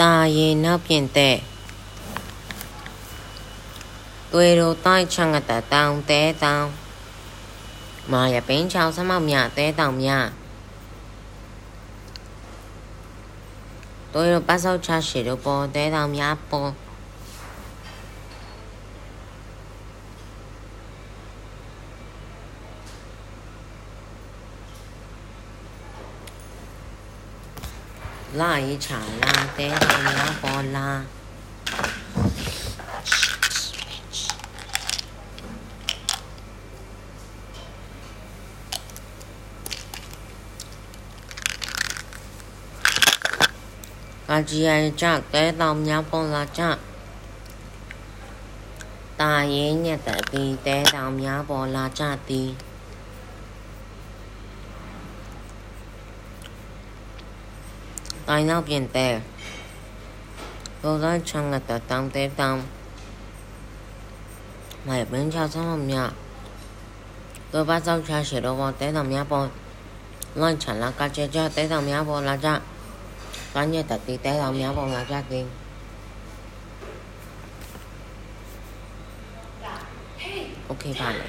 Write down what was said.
ta yên nấp yên tệ tôi đồ tay chẳng ngặt ta tao té tao mà ya bên cháu sao mong nhà té tao nhà tôi đồ bắt sâu cha sĩ đồ bò té tao nhà bò 奶茶啦、嗲蛋啦、波啦。cá chi ai chắc té tôm nhá bông là chắc ta yến nhà tại vì té tôm nhá là chắc đi Final Biente Golden Chung at the Tam Te Tam Mày bên cha xong làm nhà Tôi bắt đầu cha sẽ đồ vào tế làm nhà bộ. Lên chẳng là ca chế cho tế làm nhà bộ là cha Cá như tật tí tế làm nhà bộ là cha kinh Ok bạn này